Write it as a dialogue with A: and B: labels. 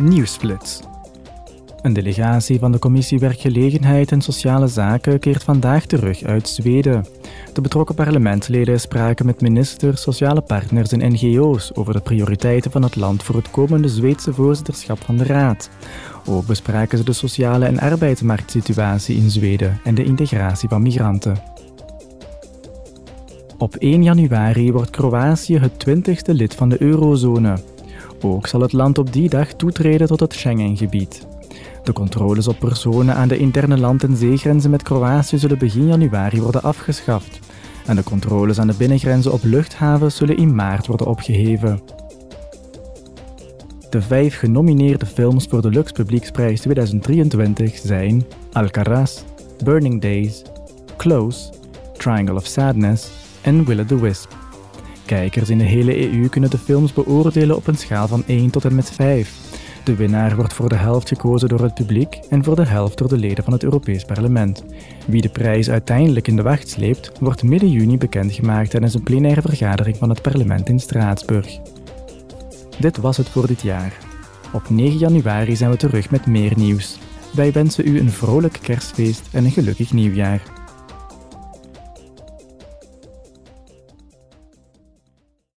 A: Nieuwsflits. Een delegatie van de Commissie Werkgelegenheid en Sociale Zaken keert vandaag terug uit Zweden. De betrokken parlementsleden spraken met ministers, sociale partners en NGO's over de prioriteiten van het land voor het komende Zweedse voorzitterschap van de Raad. Ook bespraken ze de sociale en arbeidsmarktsituatie in Zweden en de integratie van migranten. Op 1 januari wordt Kroatië het 20ste lid van de eurozone. Ook zal het land op die dag toetreden tot het Schengengebied. De controles op personen aan de interne land- en zeegrenzen met Kroatië zullen begin januari worden afgeschaft. En de controles aan de binnengrenzen op luchthavens zullen in maart worden opgeheven. De vijf genomineerde films voor de Lux Publieksprijs 2023 zijn Alcaraz, Burning Days, Close, Triangle of Sadness en Will the Wisp. Kijkers in de hele EU kunnen de films beoordelen op een schaal van 1 tot en met 5. De winnaar wordt voor de helft gekozen door het publiek en voor de helft door de leden van het Europees Parlement. Wie de prijs uiteindelijk in de wacht sleept, wordt midden juni bekendgemaakt tijdens een plenaire vergadering van het parlement in Straatsburg. Dit was het voor dit jaar. Op 9 januari zijn we terug met meer nieuws. Wij wensen u een vrolijk kerstfeest en een gelukkig nieuwjaar.